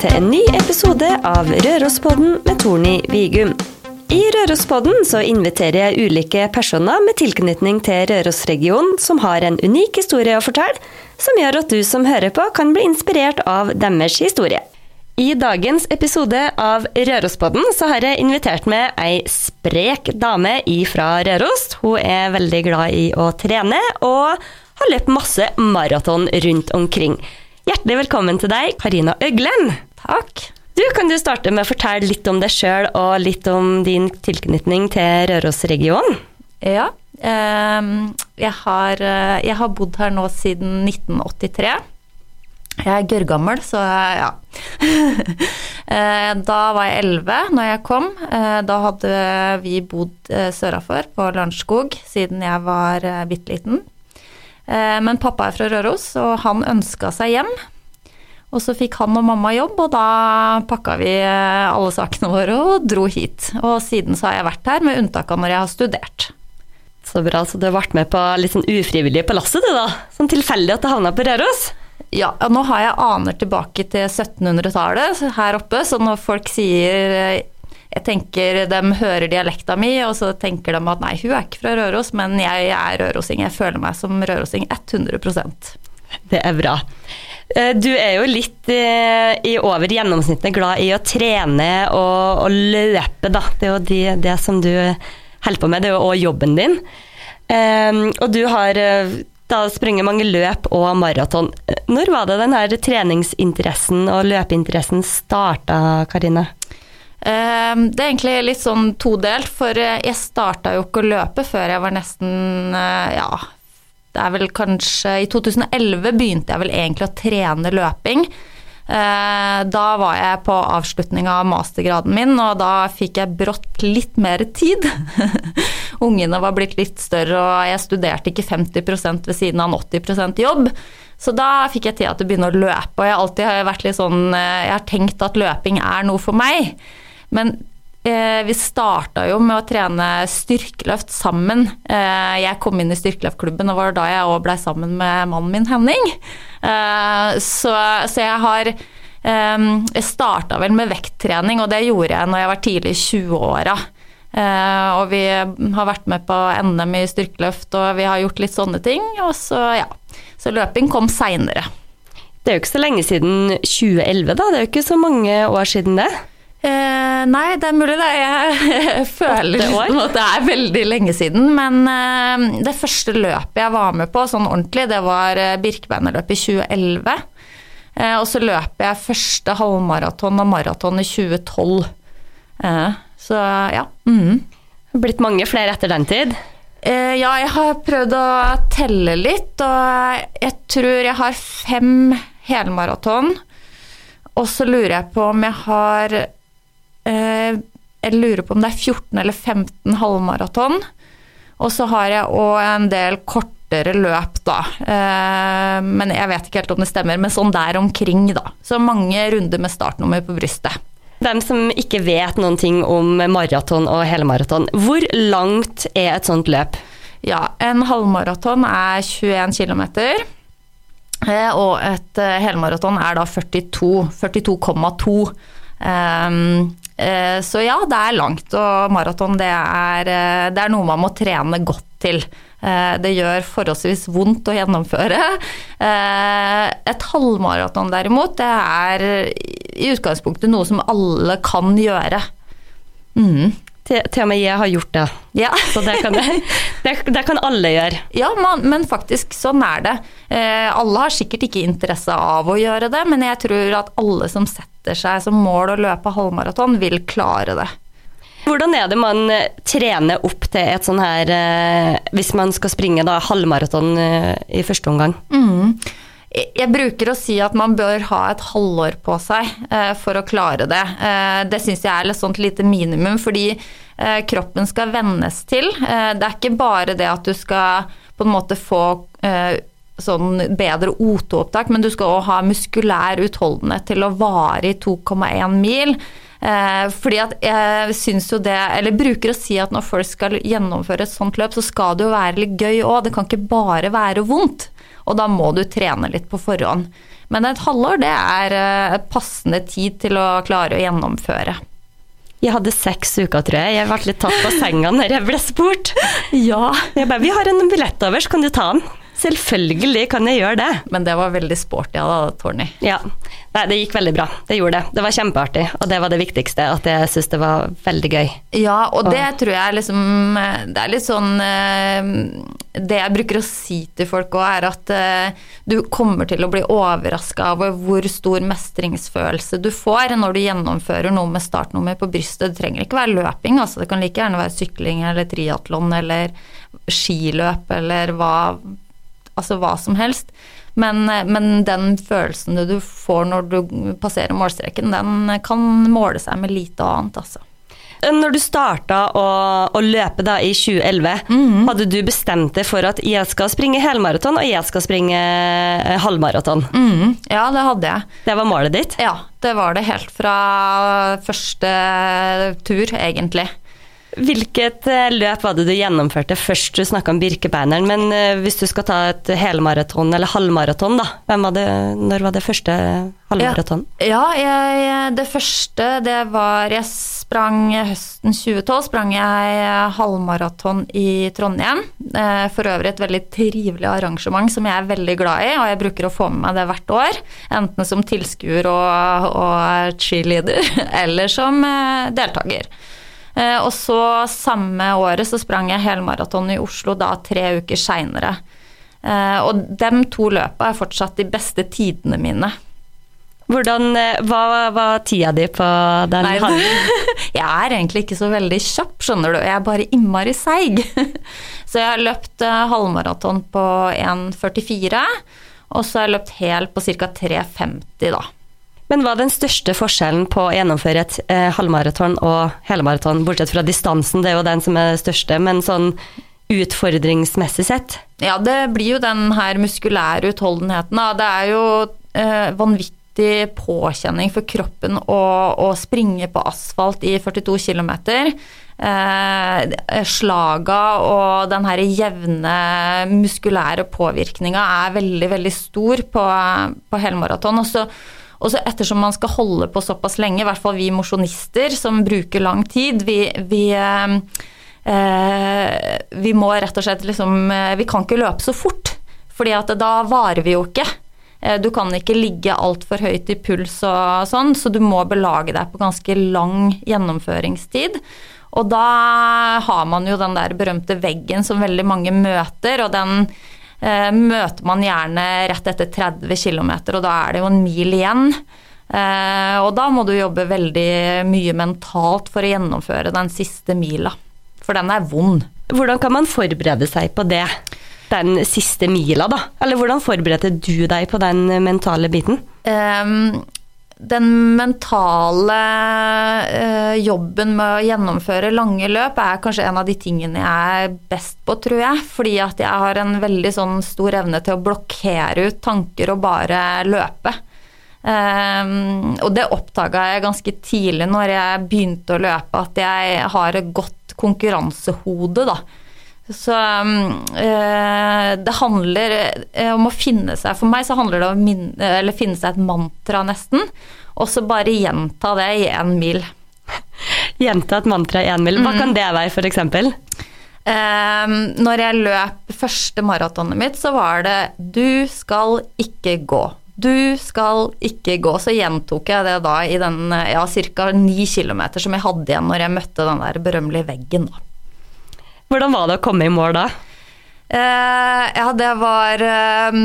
til en ny episode av Rørospodden med Torny Vigum. I Rørospodden så inviterer jeg ulike personer med tilknytning til Rørosregionen som har en unik historie å fortelle, som gjør at du som hører på kan bli inspirert av deres historie. I dagens episode av Rørospodden så har jeg invitert med ei sprek dame fra Røros. Hun er veldig glad i å trene, og har løpt masse maraton rundt omkring. Hjertelig velkommen til deg, Karina Øglen. Takk. Du, Kan du starte med å fortelle litt om deg sjøl og litt om din tilknytning til Rørosregionen? Ja. Eh, jeg, har, eh, jeg har bodd her nå siden 1983. Jeg er gørrgammel, så ja. Eh, da var jeg 11 når jeg kom. Eh, da hadde vi bodd sørafor, på Lørenskog, siden jeg var bitte liten. Men pappa er fra Røros, og han ønska seg hjem. Og så fikk han og mamma jobb, og da pakka vi eh, alle sakene våre og dro hit. Og siden så har jeg vært her, med unntak av når jeg har studert. Så bra, så du har vært med på litt sånn ufrivillig på lasset du da? Sånn tilfeldig at du havna på Røros? Ja, nå har jeg aner tilbake til 1700-tallet her oppe, så når folk sier eh, jeg tenker De hører dialekta mi, og så tenker de at nei, hun er ikke fra Røros, men jeg er rørosing. Jeg føler meg som rørosing 100% Det er bra. Eh, du er jo litt eh, i over gjennomsnittet glad i å trene og, og løpe, da. Det er jo det, det som du holder på med, det er jo òg jobben din. Um, og du har da sprunget mange løp og maraton. Når var det den her treningsinteressen og løpeinteressen starta, Karine? Um, det er egentlig litt sånn todelt, for jeg starta jo ikke å løpe før jeg var nesten ja, det er vel kanskje I 2011 begynte jeg vel egentlig å trene løping. Eh, da var jeg på avslutning av mastergraden min, og da fikk jeg brått litt mer tid. Ungene var blitt litt større, og jeg studerte ikke 50 ved siden av en 80% jobb. Så da fikk jeg tid til å begynne å løpe, og jeg har alltid vært litt sånn Jeg har tenkt at løping er noe for meg. Men eh, vi starta jo med å trene styrkeløft sammen. Eh, jeg kom inn i styrkeløftklubben, og var da jeg òg blei sammen med mannen min Henning. Eh, så, så, jeg har eh, Jeg starta vel med vekttrening, og det gjorde jeg når jeg var tidlig i 20-åra. Eh, og vi har vært med på NM i styrkeløft, og vi har gjort litt sånne ting. Og så, ja. Så løping kom seinere. Det er jo ikke så lenge siden 2011, da. Det er jo ikke så mange år siden det. Eh, nei, det er mulig det. Jeg føler liksom at det er veldig lenge siden. Men eh, det første løpet jeg var med på sånn ordentlig, det var eh, Birkebeinerløpet i 2011. Eh, og så løp jeg første halvmaraton og maraton i 2012. Eh, så ja. Mm. Blitt mange flere etter den tid? Eh, ja, jeg har prøvd å telle litt, og jeg tror jeg har fem helmaraton. Og så lurer jeg på om jeg har jeg lurer på om det er 14 eller 15 halvmaraton. Og så har jeg òg en del kortere løp, da. Eh, men jeg vet ikke helt om det stemmer, men sånn der omkring, da. Så mange runder med startnummer på brystet. Dem som ikke vet noen ting om maraton og helmaraton, hvor langt er et sånt løp? Ja, en halvmaraton er 21 km. Eh, og et helmaraton er da 42. 42,2. Um, Eh, så ja, det er langt, og maraton det eh, det er noe man må trene godt til. Eh, det gjør forholdsvis vondt å gjennomføre. Et halvmaraton derimot, det er i utgangspunktet noe som alle kan gjøre. Mm. Til, til, og med jeg har gjort det. Ja. Så det kan, det, det kan, alle gjøre. Ja, man, men faktisk sånn er det. Eh, alle har sikkert ikke interesse av å gjøre det, men jeg tror at alle som setter seg som mål å løpe halvmaraton, vil klare det. Hvordan er det man eh, trener opp til et sånn her eh, Hvis man skal springe da halvmaraton eh, i første omgang? Mm. Jeg bruker å si at man bør ha et halvår på seg eh, for å klare det. Eh, det syns jeg er et lite minimum, fordi eh, kroppen skal vennes til. Det er ikke bare det at du skal på en måte få sånn bedre O2-opptak, men du skal òg ha muskulær utholdenhet til å vare i 2,1 mil. fordi at jeg syns jo det Eller bruker å si at når folk skal gjennomføre et sånt løp, så skal det jo være litt gøy òg. Det kan ikke bare være vondt og da må du trene litt på forhånd. Men et halvår det er eh, passende tid til å klare å gjennomføre. Jeg hadde seks uker, tror jeg. Jeg ble litt tatt på senga når jeg ble spurt. Ja. Jeg bare 'Vi har en billett over, så kan du ta den'. Selvfølgelig kan jeg gjøre det. Men det var veldig sporty av deg, Tony. Ja. Nei, det gikk veldig bra. Det gjorde det. Det var kjempeartig, og det var det viktigste. At jeg syntes det var veldig gøy. Ja, og det tror jeg liksom Det er litt sånn eh, Det jeg bruker å si til folk òg, er at eh, du kommer til å bli overraska over hvor stor mestringsfølelse du får når du gjennomfører noe med startnummer på brystet. Det trenger ikke være løping, altså. Det kan like gjerne være sykling eller triatlon eller skiløp eller hva altså hva som helst. Men, men, den følelsen du får når du passerer målstreken, den kan måle seg med lite annet, altså. Når du starta å, å, løpe da i 2011, mm. hadde du bestemt deg for at jeg skal springe helmaraton og jeg skal springe eh, halvmaraton? Mm. Ja, det hadde jeg. Det var målet ditt? Ja, det var det helt fra første tur, egentlig. Hvilket eh, løp var det du gjennomførte først? Du snakka om Birkebeineren, men eh, hvis du skal ta et helmaraton eller halvmaraton, da. Var det, når var det første halvmaraton? Ja, ja jeg, det første det var Jeg sprang høsten 2012 sprang jeg halvmaraton i Trondheim. Eh, for øvrig et veldig trivelig arrangement som jeg er veldig glad i, og jeg bruker å få med meg det hvert år. Enten som tilskuer og, og cheerleader, eller som deltaker. Eh, og så samme året så sprang jeg helmaraton i Oslo da tre uker seinere. Eh, og dem to løpa er fortsatt de beste tidene mine. Hvordan, eh, hva var tida di på den Nei, Jeg er egentlig ikke så veldig kjapp, skjønner du. Jeg er bare innmari seig. Så jeg har løpt halvmaraton på 1,44, og så har jeg løpt hel på ca. 3,50 da. Men hva er den største forskjellen på å gjennomføre et eh, halvmaraton og helmaraton, bortsett fra distansen, det er jo den som er største, men sånn utfordringsmessig sett? Ja, det blir jo den her muskulære utholdenheten, da. Det er jo eh, vanvittig påkjenning for kroppen å, å, springe på asfalt i 42 km. Eh, slaga og den her jevne muskulære påvirkninga er veldig, veldig stor på, på helmaraton. Og så og så ettersom man skal holde på såpass lenge, i hvert fall vi mosjonister som bruker lang tid, vi, vi, eh, eh, vi må rett og slett liksom eh, Vi kan ikke løpe så fort, fordi at da varer vi jo ikke. Eh, du kan ikke ligge altfor høyt i puls og sånn, så du må belage deg på ganske lang gjennomføringstid. Og da har man jo den der berømte veggen som veldig mange møter, og den møter man gjerne rett etter 30 km, og da er det jo en mil igjen. Eh, og da må du jobbe veldig mye mentalt for å gjennomføre den siste mila. For den er vond. Hvordan kan man forberede seg på det? Den siste mila, da? Eller hvordan forberedte du deg på den mentale biten? Um, den mentale eh, jobben med å gjennomføre lange løp er kanskje en av de tingene jeg er best på, tror jeg. Fordi at jeg har en veldig sånn stor evne til å blokkere ut tanker og bare løpe. Um, og det oppdaga jeg ganske tidlig når jeg begynte å løpe, at jeg har et godt konkurransehode, da. Så øh, det handler eh, om å finne seg For meg så handler det om å finne seg et mantra, nesten. Og så bare gjenta det i én mil. Gjenta et mantra i én mil. Hva mm. kan det være, f.eks.? Um, når jeg løp første maratonet mitt, så var det 'du skal ikke gå'. Du skal ikke gå. Så gjentok jeg det da i den ja, ca. ni kilometer som jeg hadde igjen når jeg møtte den der berømmelige veggen. da. Hvordan var det å komme i mål da? Uh, ja, det var uh,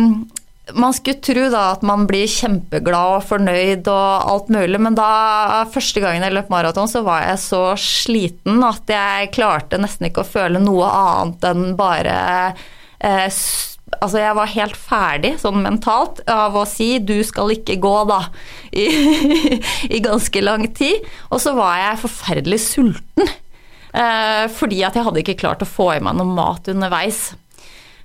Man skulle tro da at man blir kjempeglad og fornøyd og alt mulig, men da første gangen jeg løp maraton, så var jeg så sliten at jeg klarte nesten ikke å føle noe annet enn bare eh, Altså, jeg var helt ferdig sånn mentalt av å si 'du skal ikke gå', da, i, i ganske lang tid. Og så var jeg forferdelig sulten. Eh, fordi at jeg hadde ikke klart å få i meg noe mat underveis.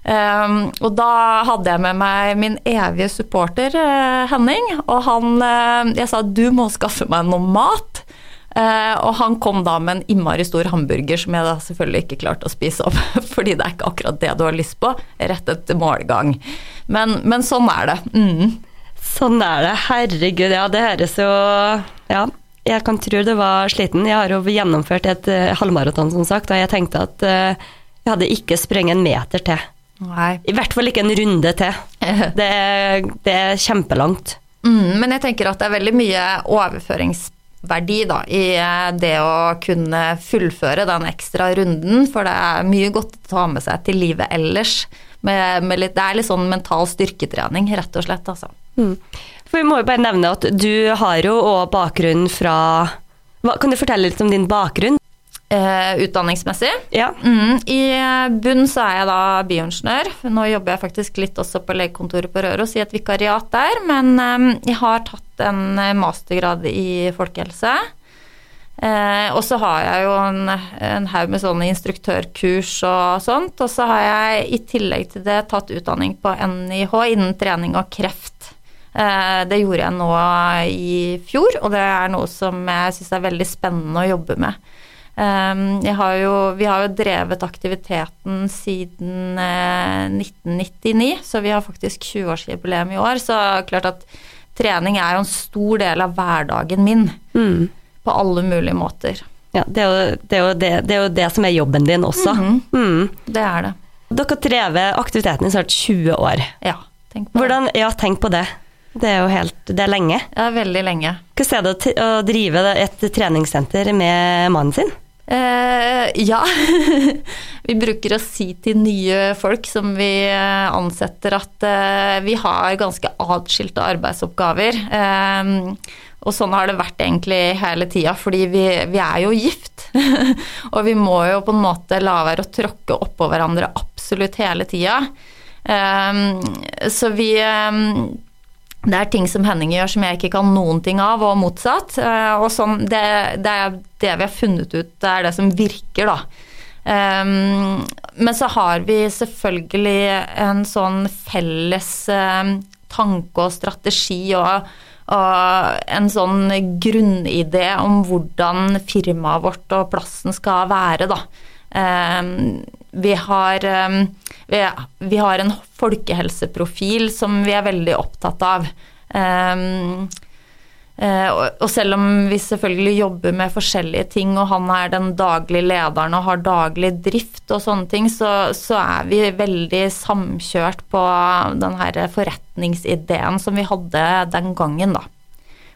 Um, og da hadde jeg med meg min evige supporter uh, Henning, og han uh, Jeg sa du må skaffe meg noe mat. Uh, og han kom da med en innmari stor hamburger som jeg da selvfølgelig ikke klarte å spise opp, fordi det er ikke akkurat det du har lyst på rett etter målgang. Men, men sånn er det. Mm. Sånn er det. Herregud, ja, det høres jo Ja, jeg kan tro det var sliten. Jeg har jo gjennomført et uh, halvmaraton, som sagt, og jeg tenkte at uh, jeg hadde ikke sprengt en meter til. Nei. I hvert fall ikke en runde til. Det, det er kjempelangt. Mm, men jeg tenker at det er veldig mye overføringsverdi da, i eh, det å kunne fullføre den ekstra runden, for det er mye godt å ta med seg til livet ellers. Med, med litt, det er litt sånn mental styrketrening, rett og slett. Altså. Mm. For vi må jo bare nevne at du har jo òg bakgrunn fra hva, Kan du fortelle litt om din bakgrunn? Eh, utdanningsmessig. Ja. Mm, I bunn så er jeg da bioingeniør. Nå jobber jeg faktisk litt også på legekontoret på Røros i et vikariat der, men eh, jeg har tatt en mastergrad i folkehelse. Eh, og så har jeg jo en, en haug med sånne instruktørkurs og sånt. Og så har jeg i tillegg til det tatt utdanning på NIH innen trening og kreft. Eh, det gjorde jeg nå i fjor, og det er noe som jeg syns er veldig spennende å jobbe med. Ehm, har jo, vi har jo drevet aktiviteten siden 1999, eh, så vi har faktisk 20-årsjubileum i år. Så klart at trening er jo en stor del av hverdagen min. Mm. På alle mulige måter. Ja, det er, jo, det, er det, det er, jo, det, som er jobben din også. Mm -hmm. mm. Det er det. Dere har drevet aktiviteten i snart 20 år. Ja, tenk på Hvordan. Ja, tenk på det. Det er jo helt Det er lenge. Ja, veldig lenge. Hvordan er det å drive et treningssenter med mannen sin? Eh, ja. vi bruker å si til nye folk som vi eh, ansetter at eh, vi har ganske atskilte arbeidsoppgaver. Eh, og sånn har det vært egentlig hele tida, fordi vi, vi, er jo gift. og vi må jo på en måte la være å tråkke oppå hverandre absolutt hele tida. Um, så vi um, det er ting som Henning gjør som jeg ikke kan noen ting av, og motsatt. Eh, og sånn, det, det, er det vi har funnet ut, det er det som virker, da. Um, men så har vi selvfølgelig en sånn felles um, tanke og strategi og, og, en sånn grunnidé om hvordan firmaet vårt og plassen skal være, da. Um, vi har vi, vi har en folkehelseprofil som vi er veldig opptatt av. Um, og selv om vi selvfølgelig jobber med forskjellige ting, og han er den daglige lederen og har daglig drift og sånne ting, så, så er vi veldig samkjørt på den her forretningsideen som vi hadde den gangen, da.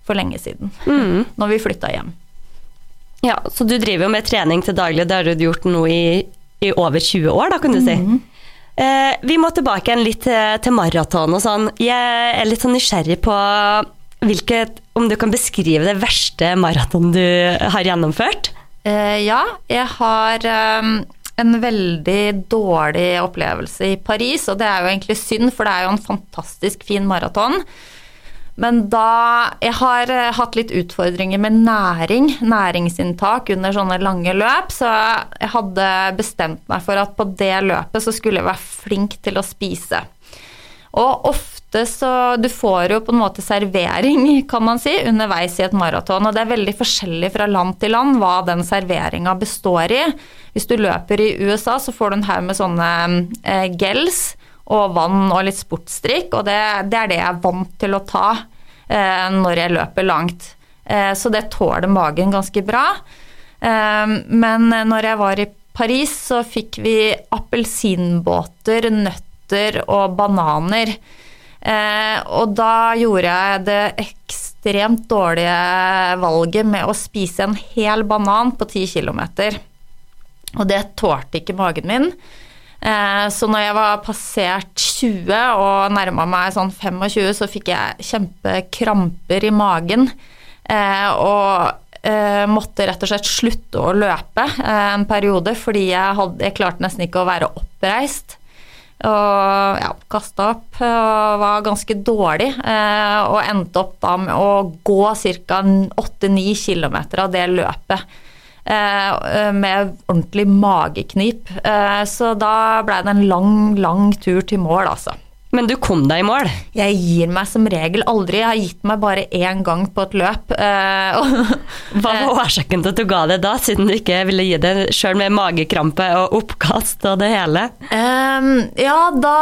For lenge siden. Mm. Når vi flytta hjem. Ja, så du driver jo med trening til daglig, det har du gjort nå i, i over 20 år, da, kan du si. Mm. Eh, vi må tilbake igjen litt til, til maraton og sånn. Jeg er litt sånn nysgjerrig på hvilket, om du kan beskrive det verste maraton du har gjennomført? Eh, ja, jeg har um, en veldig dårlig opplevelse i Paris, og det er jo egentlig synd, for det er jo en fantastisk fin maraton. Men da Jeg har eh, hatt litt utfordringer med næring, næringsinntak under sånne lange løp, så jeg hadde bestemt meg for at på det løpet så skulle jeg være flink til å spise. Og ofte så Du får jo på en måte servering, kan man si, underveis i et maraton. Og det er veldig forskjellig fra land til land hva den serveringa består i. Hvis du løper i USA, så får du en haug med sånne eh, gels og vann og litt sportsdrikk, og det, det, er det jeg er vant til å ta eh, når jeg løper langt. Eh, så det tåler magen ganske bra. Eh, men når jeg var i Paris, så fikk vi appelsinbåter, nøtter og bananer. Eh, og da gjorde jeg det ekstremt dårlige valget med å spise en hel banan på 10 km. Og det tålte ikke magen min. Eh, så når jeg var passert 20 og nærma meg sånn 25, så fikk jeg kjempekramper i magen. Eh, og eh, måtte rett og slett slutte å løpe en periode fordi jeg, hadde, jeg klarte nesten ikke å være oppreist. Og ja, kasta opp og var ganske dårlig. Og endte opp da med å gå ca. 8-9 km av det løpet. Eh, med ordentlig mageknip. Eh, så da blei det en lang, lang tur til mål, altså. Men du kom deg i mål? Jeg gir meg som regel aldri. Jeg har gitt meg bare én gang på et løp. Eh, Hva var årsaken til at du ga det da, siden du ikke ville gi det sjøl med magekrampe og oppkast og det hele? Um, ja, da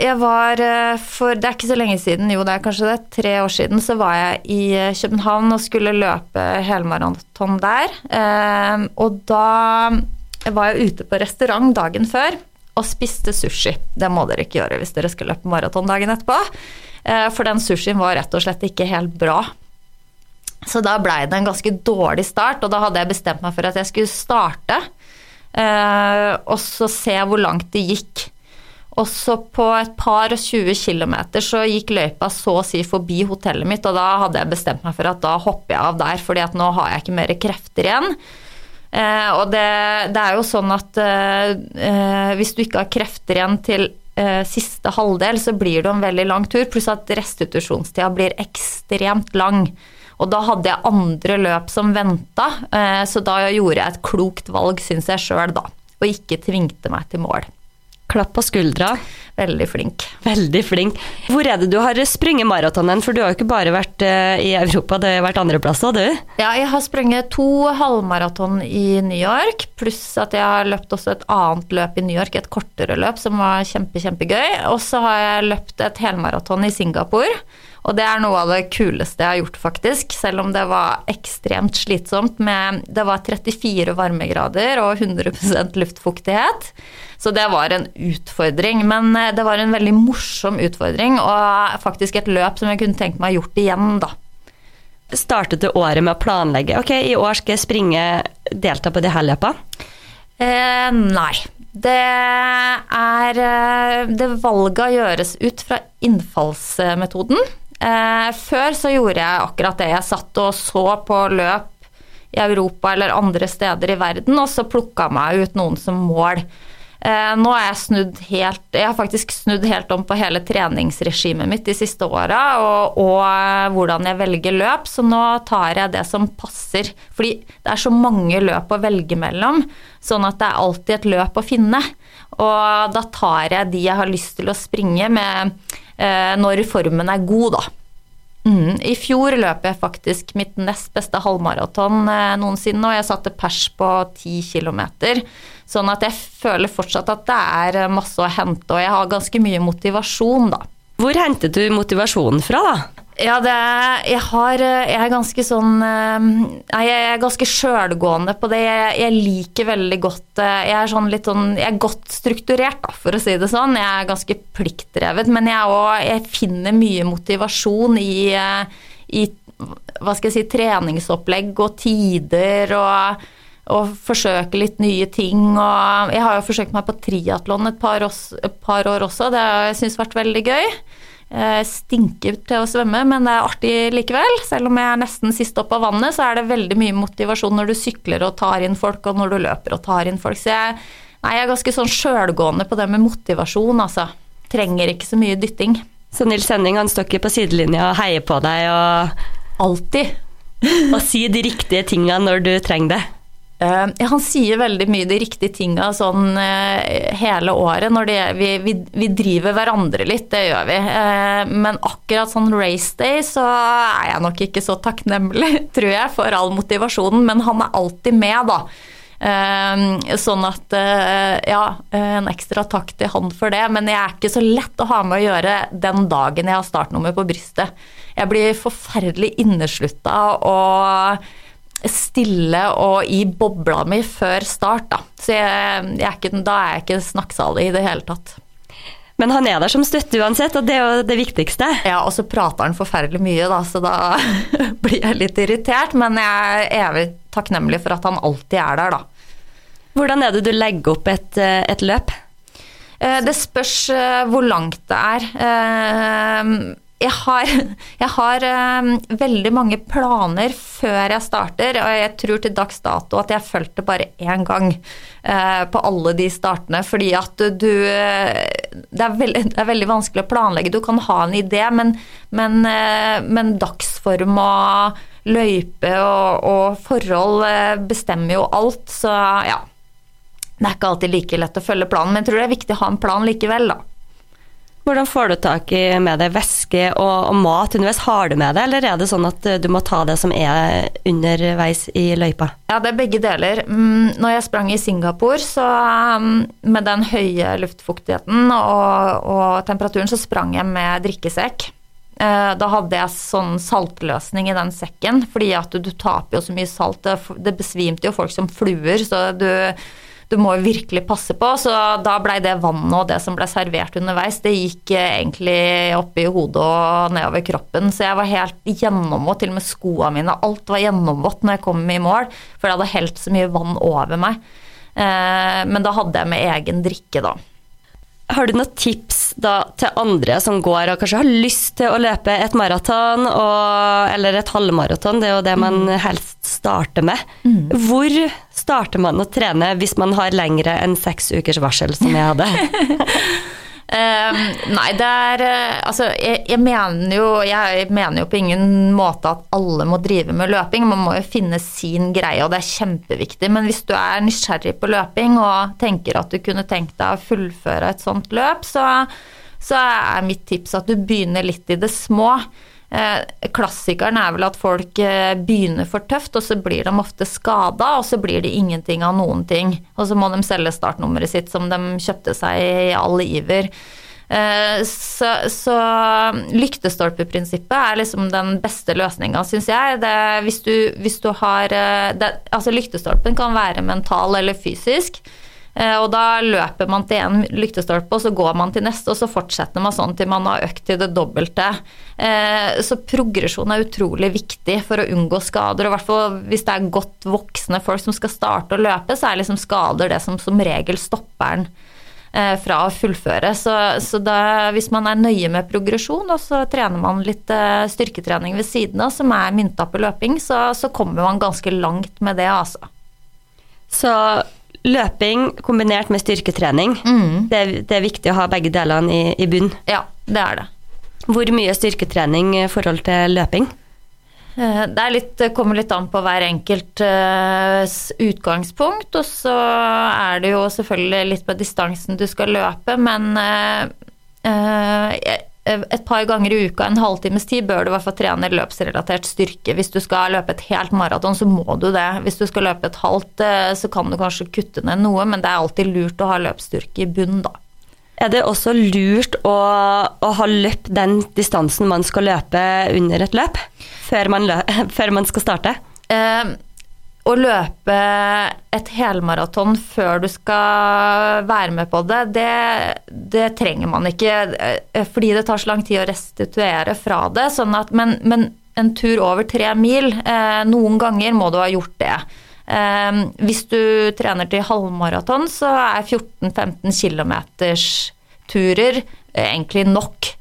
jeg var eh, for Det er ikke så lenge siden, jo det er kanskje det, tre år siden, så var jeg i eh, København og skulle løpe helmaraton der. Um, og da var jeg ute på restaurant dagen før og spiste sushi. Det må dere ikke gjøre hvis dere skal løpe maraton dagen etterpå. Eh, for den sushien var rett og slett ikke helt bra. Så da blei det en ganske dårlig start, og da hadde jeg bestemt meg for at jeg skulle starte. Eh, og så se hvor langt det gikk. Og så på et par og 20 kilometer så gikk løypa så å si forbi hotellet mitt, og da hadde jeg bestemt meg for at da hopper jeg av der, fordi at nå har jeg ikke mer krefter igjen. Eh, og det, det, er jo sånn at eh, eh, hvis du ikke har krefter igjen til siste halvdel, så blir det en veldig lang tur, pluss at restitusjonstida blir ekstremt lang. Og da hadde jeg andre løp som venta, så da gjorde jeg et klokt valg, syns jeg sjøl, da. Og ikke tvingte meg til mål. Klapp på skuldra. Veldig flink. Veldig flink. Hvor er det du har sprunget maratonen? For du har jo ikke bare vært eh, i Europa, det har vært andre plasser, du? Ja, jeg har sprunget to halvmaraton i New York, pluss at jeg har løpt også et annet løp i New York, et kortere løp som var kjempe, kjempegøy. Og så har jeg løpt et helmaraton i Singapore. Og det er noe av det kuleste jeg har gjort, faktisk. Selv om det var ekstremt slitsomt med Det var 34 varmegrader og 100% luftfuktighet. Så det var en utfordring. Men eh, det var en veldig morsom utfordring, og faktisk et løp som jeg kunne tenkt meg gjort igjen, da. Startet du året med å planlegge ok, i år skal jeg springe, delta på de her løpa? Eh, nei. Det er eh, Det valget gjøres ut fra innfallsmetoden. Eh, før så gjorde jeg akkurat det. Jeg satt og så på løp i Europa eller andre steder i verden, og så plukka meg ut noen som mål. Eh, nå har jeg snudd helt Jeg har faktisk snudd helt om på hele treningsregimet mitt de siste åra, og, og, eh, hvordan jeg velger løp, så nå tar jeg det som passer. Fordi det er så mange løp å velge mellom, sånn at det er alltid et løp å finne. Og da tar jeg de jeg har lyst til å springe med når formen er god, da. Mm. I fjor løp jeg faktisk mitt nest beste halvmaraton eh, noensinne, og jeg satte pers på 10 km. Sånn at jeg føler fortsatt at det er masse å hente, og jeg har ganske mye motivasjon, da. Hvor hentet du motivasjonen fra, da? Ja, det, jeg, har, jeg er ganske sånn Jeg er ganske sjølgående på det. Jeg, jeg, liker veldig godt Jeg er sånn litt sånn Jeg er godt strukturert, da, for å si det sånn. Jeg er ganske pliktdrevet, men jeg, også, jeg finner mye motivasjon i, i hva skal jeg si, treningsopplegg og tider og og forsøke litt nye ting. Og jeg har jo forsøkt meg på triatlon et, et, par år også, det har jeg syntes vært veldig gøy. Jeg stinker til å svømme, men det er artig likevel. Selv om jeg er nesten sist opp av vannet, så er det veldig mye motivasjon når du sykler og tar inn folk, og når du løper og tar inn folk. Så jeg, nei, jeg er ganske sånn sjølgående på det med motivasjon, altså. Trenger ikke så mye dytting. Så Nils Henning han står ikke på sidelinja og heier på deg og Alltid. og sier de riktige tinga når du trenger det? Uh, han sier veldig mye de riktige tinga sånn uh, hele året. Når det, vi, vi, vi, driver hverandre litt, det gjør vi. Uh, men akkurat sånn race day så er jeg nok ikke så takknemlig, tror jeg, for all motivasjonen. Men han er alltid med, da. Sånn at ja, en ekstra takk til han for det. Men jeg er ikke så lett å ha med å gjøre den dagen jeg har startnummer på brystet. Jeg blir forferdelig inneslutta og stille og i bobla mi før start, da. Så jeg, jeg er ikke, da er jeg ikke snakksalig i det hele tatt. Men han er der som støtte uansett, og det er jo det viktigste. Ja, og så prater han forferdelig mye, da, så da blir jeg litt irritert. Men jeg er evig takknemlig for at han alltid er der, da. Hvordan er det du legger opp et, eh, et løp? Eh, det spørs eh, hvor langt det er jeg har, jeg har um, veldig mange planer før jeg starter, og jeg tror til dags dato at jeg fulgte bare én gang uh, på alle de startene, fordi at du det er, veldig, det er, veldig, vanskelig å planlegge. Du kan ha en idé, men, men, uh, men dagsform og løype og, og forhold bestemmer jo alt, så ja. Det er ikke alltid like lett å følge planen, men jeg tror det er viktig å ha en plan likevel, da. Hvordan får du tak i med deg væske og, og mat underveis? Har du med det, eller er det sånn at du må ta det som er underveis i løypa? Ja, det er begge deler. Mm, når jeg sprang i Singapore, så mm, med den høye luftfuktigheten og, og temperaturen, så sprang jeg med drikkesekk. Eh, da hadde jeg sånn saltløsning i den sekken, fordi at du, du taper jo så mye salt. Det, det besvimte jo folk som fluer, så du du må virkelig passe på. Så da blei det vannet og det som ble servert underveis, det gikk eh, egentlig opp i hodet og nedover kroppen. Så jeg var helt gjennomvåt, til og med skoene mine. Alt var gjennomvått når jeg kom i mål, for jeg hadde helt så mye vann over meg. Eh, men da hadde jeg med egen drikke, da. Har du noen tips da til andre som går og kanskje har lyst til å løpe et maraton eller et halvmaraton? Det er jo det man mm. helst starter med. Mm. Hvor starter man å trene hvis man har lengre enn seks ukers varsel, som jeg hadde? Um, nei, det er uh, Altså, jeg, jeg, mener jo, jeg mener jo på ingen måte at alle må drive med løping. Man må jo finne sin greie, og det er kjempeviktig. Men hvis du er nysgjerrig på løping og tenker at du kunne tenkt deg å fullføre et sånt løp, så, så er mitt tips at du begynner litt i det små. Eh, klassikeren er vel at folk eh, begynner for tøft, og så blir de ofte skada, og så blir det ingenting av noen ting. Og så må de selge startnummeret sitt som de kjøpte seg i all iver. Eh, så, så lyktestolpeprinsippet er liksom den beste løsninga, syns jeg. Det, hvis, du, hvis, du, har det, Altså, lyktestolpen kan være mental eller fysisk. Eh, og da løper man til en lyktestolpe, og så går man til neste, og så fortsetter man sånn til man har økt til det dobbelte. Eh, så progresjon er utrolig viktig for å unngå skader. Og i hvert fall hvis det er godt voksne folk som skal starte å løpe, så er liksom skader det som som regel stopper den eh, fra å fullføre. Så, så da, hvis man er nøye med progresjon, og så trener man litt styrketrening ved siden av, som er mynta på løping, så, så kommer man ganske langt med det, altså. Så løping kombinert med styrketrening, mm. det, er, det, er, viktig å ha begge delene i, i bunn. Ja, det er det. Hvor mye styrketrening i forhold til løping? Eh, det litt, kommer litt an på hver enkelt uh, utgangspunkt. Og så er det jo selvfølgelig litt på distansen du skal løpe, men Eh, et par ganger i uka, en halvtimes tid, bør du i hvert fall trene løpsrelatert styrke. Hvis du skal løpe et helt maraton, så må du det. Hvis du skal løpe et halvt, eh, så kan du kanskje kutte ned noe, men det er alltid lurt å ha løpsstyrke i bunnen, da. Er det også lurt å, å ha løpt den distansen man skal løpe under et løp, før man, løp, før man skal starte? Eh, å løpe et helmaraton før du skal være med på det, det, det, trenger man ikke. Eh, fordi det tar så lang tid å restituere fra det. Sånn at, men, men, en tur over tre mil, eh, noen ganger må du ha gjort det. Eh, hvis du trener til halvmaraton, så er 14-15 km turer eh, egentlig nok.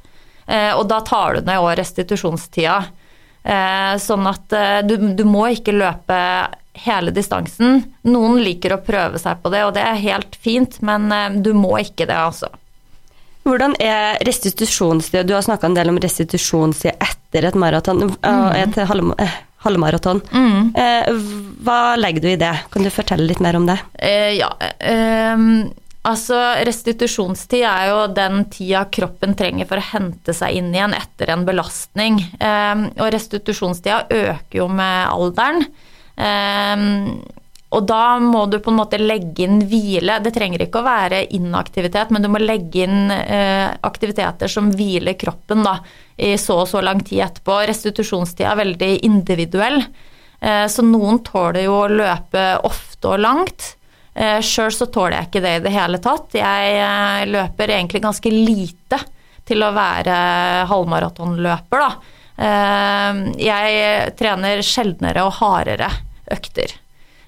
Eh, og da tar du ned òg restitusjonstida. Eh, sånn at du, du må ikke løpe hele distansen. Noen liker å prøve seg på det, og det er helt fint, men eh, du må ikke det, altså. Hvordan er restitusjonstid? Du har snakka en del om restitusjonstid etter et maraton, mm. et eh, halvmaraton. Mm. Eh, hva legger du i det? Kan du fortelle litt mer om det? Eh, ja, eh, altså restitusjonstid er jo den tida kroppen trenger for å hente seg inn igjen etter en belastning. Eh, og restitusjonstida øker jo med alderen. Um, og da må du på en måte legge inn hvile. Det trenger ikke å være inaktivitet, men du må legge inn uh, aktiviteter som hviler kroppen da, i så og så lang tid etterpå. Restitusjonstida er veldig individuell, uh, så noen tåler jo å løpe ofte og langt. Uh, Sjøl så tåler jeg ikke det i det hele tatt. Jeg løper egentlig ganske lite til å være halvmaratonløper, da. Jeg trener sjeldnere og hardere økter.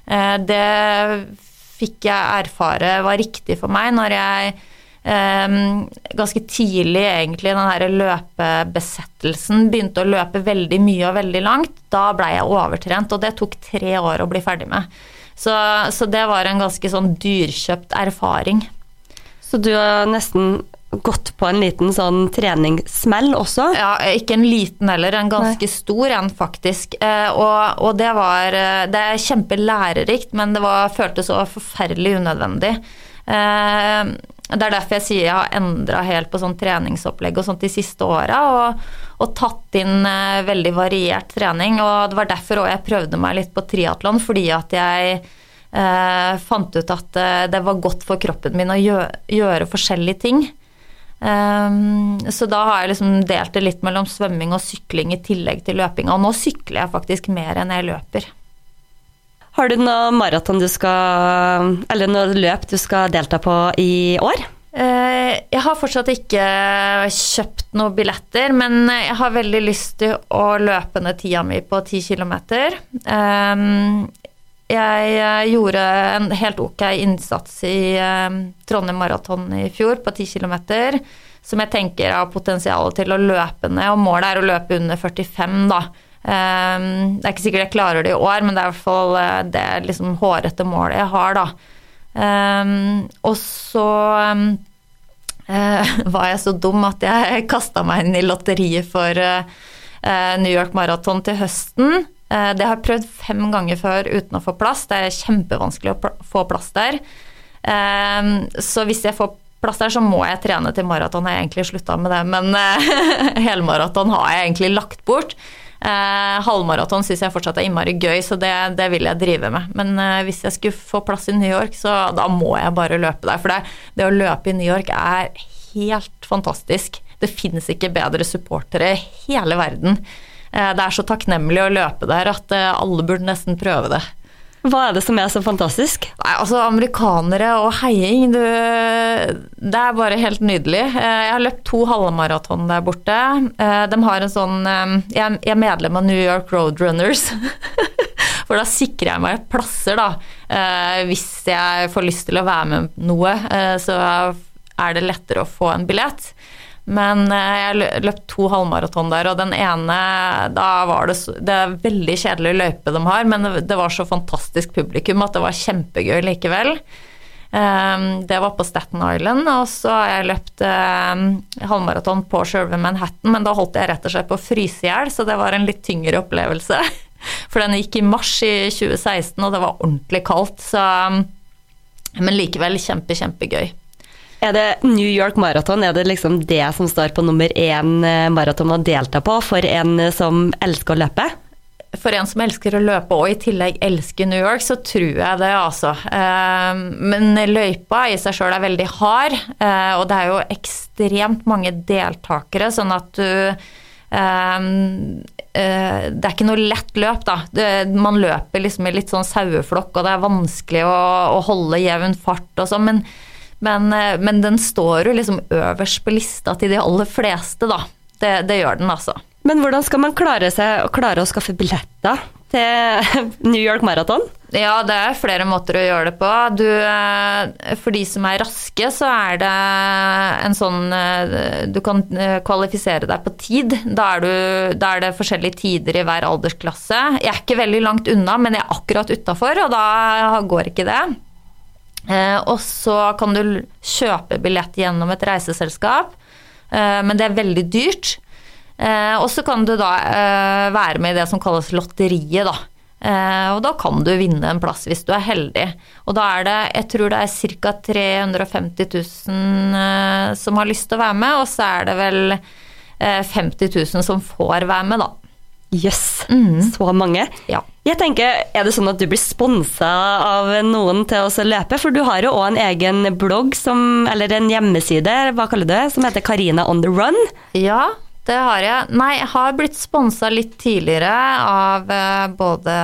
Eh, det fikk jeg erfare var riktig for meg når jeg eh, ganske tidlig egentlig den her løpebesettelsen begynte å løpe veldig mye og veldig langt. Da blei jeg overtrent, og det tok tre år å bli ferdig med. Så, så det var en ganske sånn dyrkjøpt erfaring. Så du har nesten gått på en liten sånn treningssmell også? Ja, ikke en liten heller, en ganske Nei. stor en faktisk. Eh, og, og, det var eh, Det er kjempelærerikt, men det var, føltes så forferdelig unødvendig. Eh, det er derfor jeg sier jeg har endra helt på sånn treningsopplegg og sånt de siste åra. Og, og, tatt inn veldig variert trening. Og det var derfor òg jeg prøvde meg litt på triatlon, fordi at jeg uh, fant ut at det var godt for kroppen min å gjøre, gjøre forskjellige ting. Um, så da har jeg liksom delt det litt mellom svømming og sykling i tillegg til løpinga. Og nå sykler jeg faktisk mer enn jeg løper. Har du noe maraton du skal Eller noe løp du skal delta på i år? Eh, jeg har fortsatt ikke kjøpt noen billetter, men jeg har veldig lyst til å løpe ned tida mi på 10 km. Jeg eh, gjorde en helt ok innsats i Trondheim Maraton i fjor på 10 km, som jeg tenker har potensial til å løpe ned, og målet er å løpe under 45, da. Um, det er ikke sikkert jeg klarer det i år, men det er i hvert fall eh, det liksom hårete målet jeg har, da. Og så var jeg så dum at jeg kasta meg inn i lotteriet for New York Marathon til høsten. Uh, det har jeg prøvd fem ganger før uten å få plass. Det er kjempevanskelig å få plass der. så hvis jeg får plass der, så må jeg trene til maraton. Jeg har egentlig slutta med det, men helmaraton har jeg egentlig lagt bort. Eh, halvmaraton syns jeg fortsatt er innmari gøy, så det, det, vil jeg drive med. Men eh, hvis jeg skulle få plass i New York, så da må jeg bare løpe der. For det, det å løpe i New York er helt fantastisk. Det finnes ikke bedre supportere i hele verden. Eh, det er så takknemlig å løpe der at eh, alle burde nesten prøve det. Hva er det som er så fantastisk? Nei, altså Amerikanere og heiing, du, det er bare helt nydelig. Eh, jeg har løpt to halvmaraton der borte. De har en sånn Jeg er medlem av New York Roadrunners. For da sikrer jeg meg plasser, da. Hvis jeg får lyst til å være med noe, så er det lettere å få en billett. Men eh, jeg løp to halvmaraton der, og den ene Da var det Det er veldig kjedelig løype de har, men det var så fantastisk publikum at det var kjempegøy likevel. Ehm, det var på Staten Island, og så har jeg løpt ehm, halvmaraton på sjølve Manhattan, men da holdt jeg rett og slett på å fryse i hjel, så det var en litt tyngre opplevelse. For den gikk i mars i 2016, og det var ordentlig kaldt, så Men likevel kjempe, kjempegøy. Er det New York Marathon er det liksom det som står på nummer én eh, maraton å delta på for en eh, som elsker å løpe? For en som elsker å løpe og i tillegg elsker New York, så tror jeg det, altså. Eh, men løypa i seg sjøl er veldig hard, og det er jo ekstremt mange deltakere, sånn at du det er ikke noe lett løp, da. Man løper liksom i litt sånn saueflokk, og det er vanskelig å, holde jevn fart og sånn. Men men, eh, men, den står jo liksom øverst på lista til de aller fleste, da. Det, det gjør den, altså. Men hvordan skal man klare, seg, klare å skaffe billetter til New York Marathon? Ja, det er flere måter å gjøre det på. Du, eh, for de som er raske, så er det en sånn eh, Du kan kvalifisere deg på tid. Da er, du, da er det forskjellige tider i hver aldersklasse. Jeg er ikke veldig langt unna, men jeg er akkurat utafor, og da går ikke det. Eh, og så kan du kjøpe billett gjennom et reiseselskap, eh, men det er veldig dyrt. Eh, og så kan du da være med i det som kalles lotteriet, da. Og da kan du vinne en plass hvis du er heldig. Og da er det, jeg tror det er ca. 350 000 som har lyst til å være med, og så er det vel 50 000 som får være med, da. Jøss, yes. mm. så mange. Ja. Jeg tenker, Er det sånn at du blir sponsa av noen til å løpe? For du har jo òg en egen blogg, som, eller en hjemmeside, hva kaller du det, som heter Karina on the run? Ja, det har jeg. Nei, jeg har blitt sponsa litt tidligere av eh, både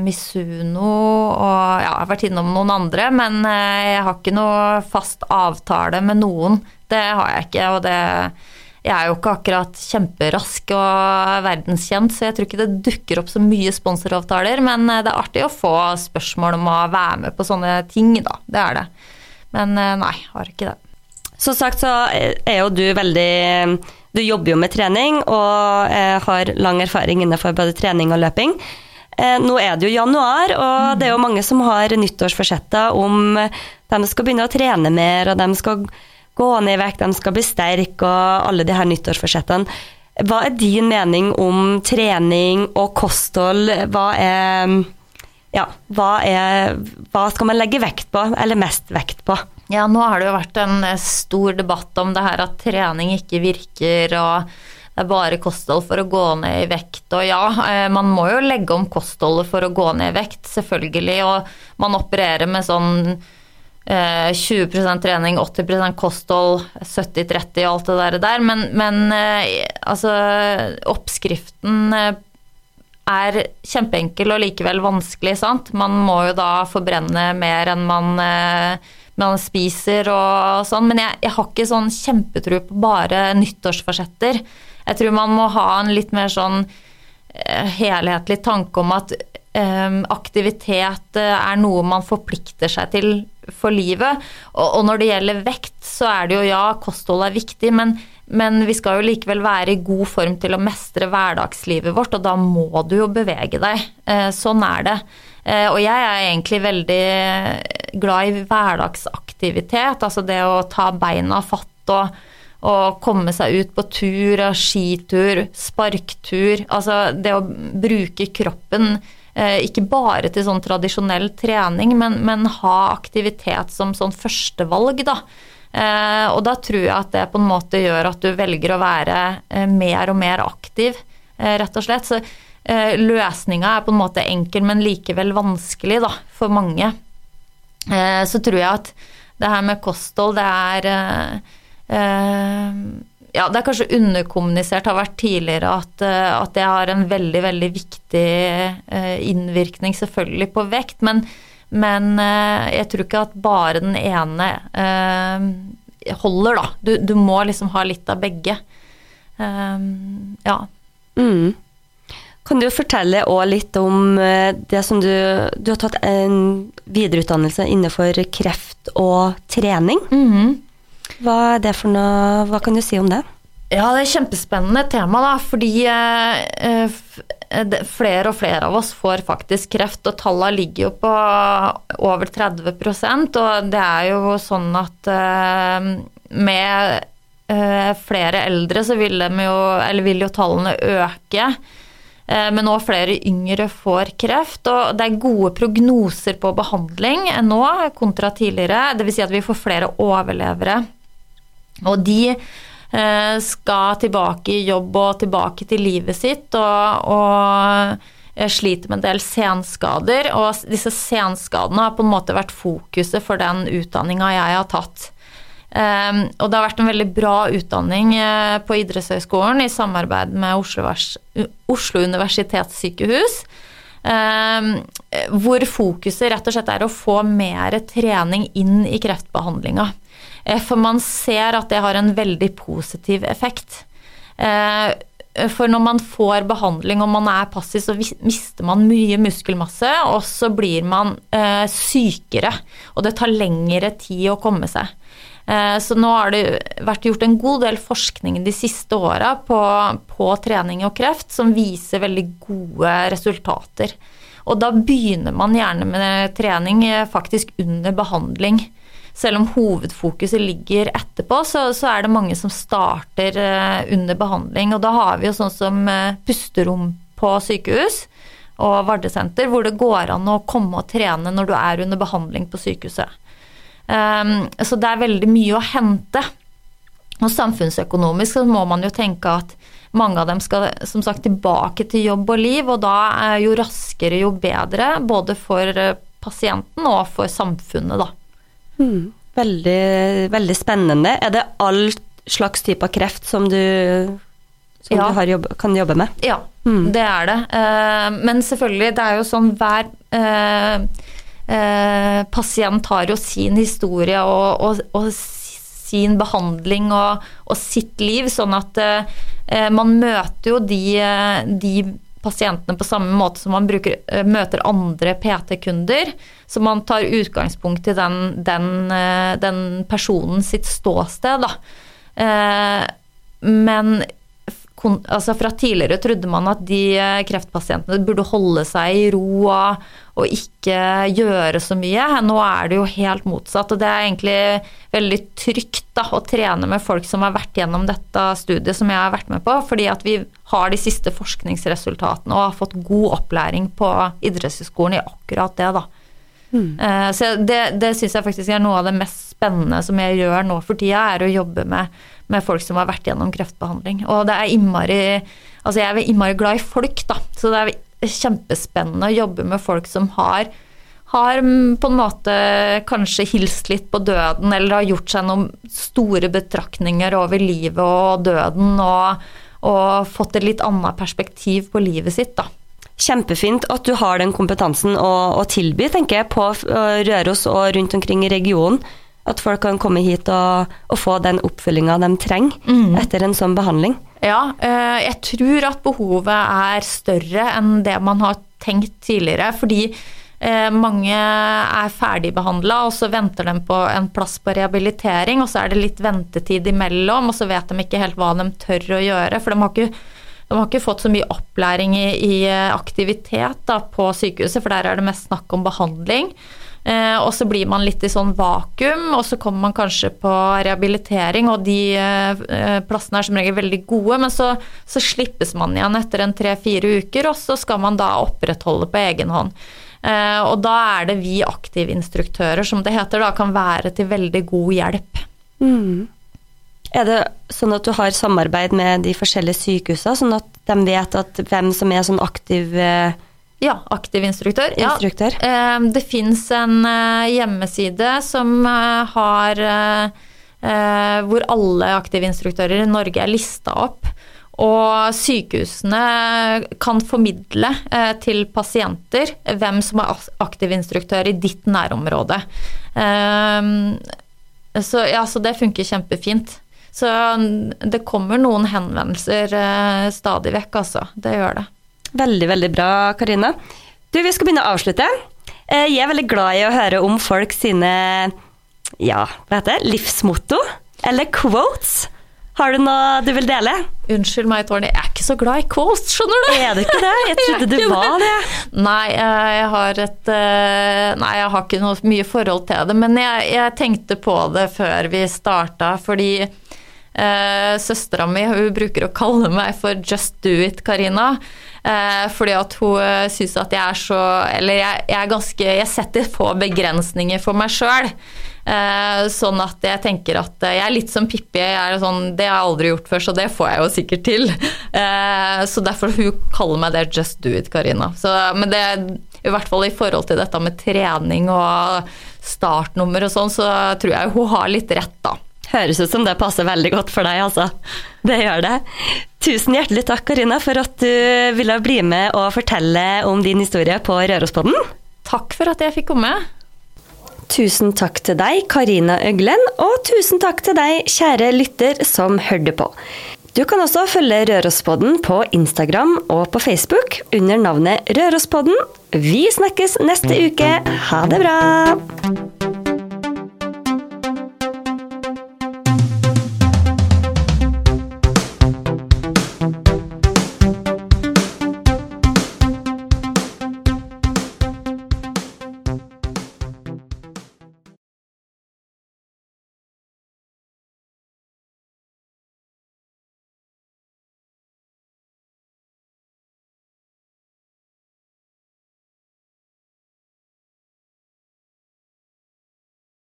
Misuno og ja, jeg har vært innom noen andre, men eh, jeg har ikke noe fast avtale med noen. Det har jeg ikke, og det jeg er jo ikke akkurat kjemperask og verdenskjent, så jeg tror ikke det dukker opp så mye sponsoravtaler. Men eh, det er artig å få spørsmål om å være med på sånne ting, da. Det er det. Men eh, nei, har ikke det. Som sagt så er jo du veldig Du jobber jo med trening og eh, har lang erfaring innenfor både trening og løping. Nå er det jo januar, og det er jo mange som har nyttårsforsetter om de skal begynne å trene mer, og de skal gå ned i vekt, de skal bli sterke og alle de her nyttårsforsettene. Hva er din mening om trening og kosthold? Hva er ja, hva, er, hva skal man legge vekt på, eller mest vekt på? Ja, nå har det jo vært en eh, stor debatt om det her at trening ikke virker, og det er bare kosthold for å gå ned i vekt. Og ja, eh, man må jo legge om kostholdet for å gå ned i vekt, selvfølgelig. Og man opererer med sånn 20 eh, trening, 80% kosthold, 70-30 og alt det der. Men, men altså Oppskriften er kjempeenkel og likevel vanskelig, sant. Man må jo da forbrenne mer enn man man spiser og sånn. Men jeg, jeg har ikke sånn kjempetro på bare nyttårsforsetter. Jeg tror man må ha en litt mer sånn eh, helhetlig tanke om at eh, aktivitet eh, er noe man forplikter seg til for livet. Og, når det gjelder vekt, så er det jo ja, kosthold er viktig, men, men vi skal jo likevel være i god form til å mestre hverdagslivet vårt, og da må du jo bevege deg. Eh, sånn er det. Eh, og jeg er egentlig veldig glad i hverdagsaktivitet, altså det å ta beina fatt og, å komme seg ut på tur, skitur, sparktur. Altså det å bruke kroppen ikke bare til sånn tradisjonell trening, men, men ha aktivitet som sånn førstevalg, da. Eh, og da tror jeg at det på en måte gjør at du velger å være mer og mer aktiv, rett og slett. Så Eh, løsninga er på en måte enkel, men likevel vanskelig da, for mange. Eh, så tror jeg at det her med kosthold, det er eh, ja, det er kanskje underkommunisert, har vært tidligere, at, at, det har en veldig, veldig viktig innvirkning selvfølgelig på vekt. Men, men jeg tror ikke at bare den ene holder, da. Du, du må liksom ha litt av begge. ja. Mm. Kan du fortelle òg litt om eh, det som du Du har tatt en videreutdannelse innenfor kreft og trening. Mm -hmm. Hva er det for noe Hva kan du si om det? Ja, det er et kjempespennende tema, da, fordi eh, eh flere og flere av oss får faktisk kreft, og tallene ligger jo på over 30% og det er jo sånn at eh, med eh, flere eldre så vil, jo, vil jo tallene øke. Eh, men nå flere yngre får kreft. Og det er gode prognoser på behandling nå kontra tidligere. Dvs. Si at vi får flere overlevere. Og de eh, skal tilbake i jobb og tilbake til livet sitt og, og sliter med en del senskader. Og disse senskadene har på en måte vært fokuset for den utdanninga jeg har tatt. Um, og det har vært en veldig bra utdanning uh, på idrettshøyskolen i samarbeid med Oslo, Oslo universitetssykehus. Hvor fokuset rett og slett er å få mer trening inn i kreftbehandlinga. Uh, for man ser at det har en veldig positiv effekt. Uh, for når man får behandling og man er passiv, så mister man mye muskelmasse, og så blir man sykere. Og det tar lengre tid å komme seg. Eh, så nå har det vært gjort en god del forskning de siste åra på, på, trening og kreft som viser veldig gode resultater. Og da begynner man gjerne med trening eh, faktisk under behandling. Selv om hovedfokuset ligger etterpå, så, så er det mange som starter eh, under behandling. Og da har vi jo sånn som pusterom på sykehus og Vardesenter, hvor det går an å komme og trene når du er under behandling på sykehuset. Um, så det er veldig mye å hente. Og samfunnsøkonomisk så må man jo tenke at mange av dem skal som sagt tilbake til jobb og liv, og da er jo raskere jo bedre, både for eh, pasienten og for samfunnet, da. Mm, veldig, veldig spennende. Er det all slags type av kreft som du, som ja. du jobb, kan jobbe med? Ja, mm. det er det. Uh, men selvfølgelig, det er jo sånn hver uh, eh, pasient har jo sin historie og, og, og sin behandling og, og, sitt liv, sånn at man møter jo de, de, pasientene på samme måte som man bruker, eh, møter andre PT-kunder. Så man tar utgangspunkt i den, den, eh, den personen sitt ståsted, da. Eh, men altså fra tidligere trodde man at de eh, kreftpasientene burde holde seg i ro og, og, ikke gjøre så mye. Nå er det jo helt motsatt, og det er egentlig veldig trygt da, å trene med folk som har vært gjennom dette studiet som jeg har vært med på, fordi at vi har de siste forskningsresultatene og har fått god opplæring på idrettshøyskolen i akkurat det, da. Mm. Så det, det syns jeg faktisk er noe av det mest spennende som jeg gjør nå for tida, er å jobbe med, med folk som har vært gjennom kreftbehandling. Og det er innmari Altså, jeg er innmari glad i folk, da. Så det er kjempespennende å jobbe med folk som har har på en måte kanskje hilst litt på døden, eller har gjort seg noen store betraktninger over livet og døden, og, og fått et litt annet perspektiv på livet sitt, da. Kjempefint at du har den kompetansen å, å tilby, tenker jeg, på Røros og rundt omkring i regionen. At folk kan komme hit og, og få den oppfølginga de trenger mm. etter en sånn behandling. Ja, eh, jeg tror at behovet er større enn det man har tenkt tidligere. Fordi eh, mange er ferdigbehandla, og så venter de på en plass på rehabilitering, og så er det litt ventetid imellom, og så vet de ikke helt hva de tør å gjøre. For de har ikke de har ikke fått så mye opplæring i, i eh, aktivitet da, på sykehuset, for der er det mest snakk om behandling. Eh, og så blir man litt i sånn vakuum, og så kommer man kanskje på rehabilitering, og de eh, plassene er som regel veldig gode, men så, så slippes man igjen etter en tre-fire uker, og så skal man da opprettholde på egen hånd. Eh, og da er det vi aktivinstruktører, som det heter, da kan være til veldig god hjelp. Mm. Er det sånn at du har samarbeid med de forskjellige sykehusene, sånn at de vet at hvem som er sånn aktiv eh, Ja, aktiv instruktør. instruktør. Ja. Eh, det fins en eh, hjemmeside som har Hvor alle aktive instruktører i Norge er lista opp. Og sykehusene kan formidle til pasienter hvem som er aktiv instruktør i ditt nærområde. Så, ja, så det funker kjempefint. Så det kommer noen henvendelser eh, stadig vekk, altså. Det gjør det. Veldig, veldig bra, Karina. Du, vi skal begynne å avslutte. Eh, jeg er veldig glad i å høre om folk sine ja, hva heter det, livsmotto, eller quotes. Har du noe du vil dele? Unnskyld meg, Tårni, jeg er ikke så glad i quotes, skjønner du. Er du ikke det? Jeg trodde du var det. Nei, eh, jeg har et Nei, jeg har ikke noe mye forhold til det. Men jeg, jeg tenkte på det før vi starta, fordi Eh, Søstera mi hun bruker å kalle meg for 'just do it', Karina. Eh, fordi at hun eh, syns at jeg er så Eller jeg, jeg, er ganske Jeg setter få begrensninger for meg sjøl. Eh, sånn at jeg tenker at eh, jeg er litt som Pippi. Sånn, det har jeg aldri gjort før, så det får jeg jo sikkert til. Eh, så derfor hun kaller meg det 'just do it', Karina. Men det i hvert fall i forhold til dette med trening og startnummer og sånn, så tror jeg hun har litt rett, da. Høres ut som det passer veldig godt for deg, altså. Det gjør det. Tusen hjertelig takk, Karina, for at du ville bli med og fortelle om din historie på Rørospodden. Takk for at jeg fikk komme. Tusen takk til deg, Karina Øglen, og tusen takk til deg, kjære lytter som hørte på. Du kan også følge Rørospodden på Instagram og på Facebook under navnet Rørospodden. Vi snakkes neste uke. Ha det bra!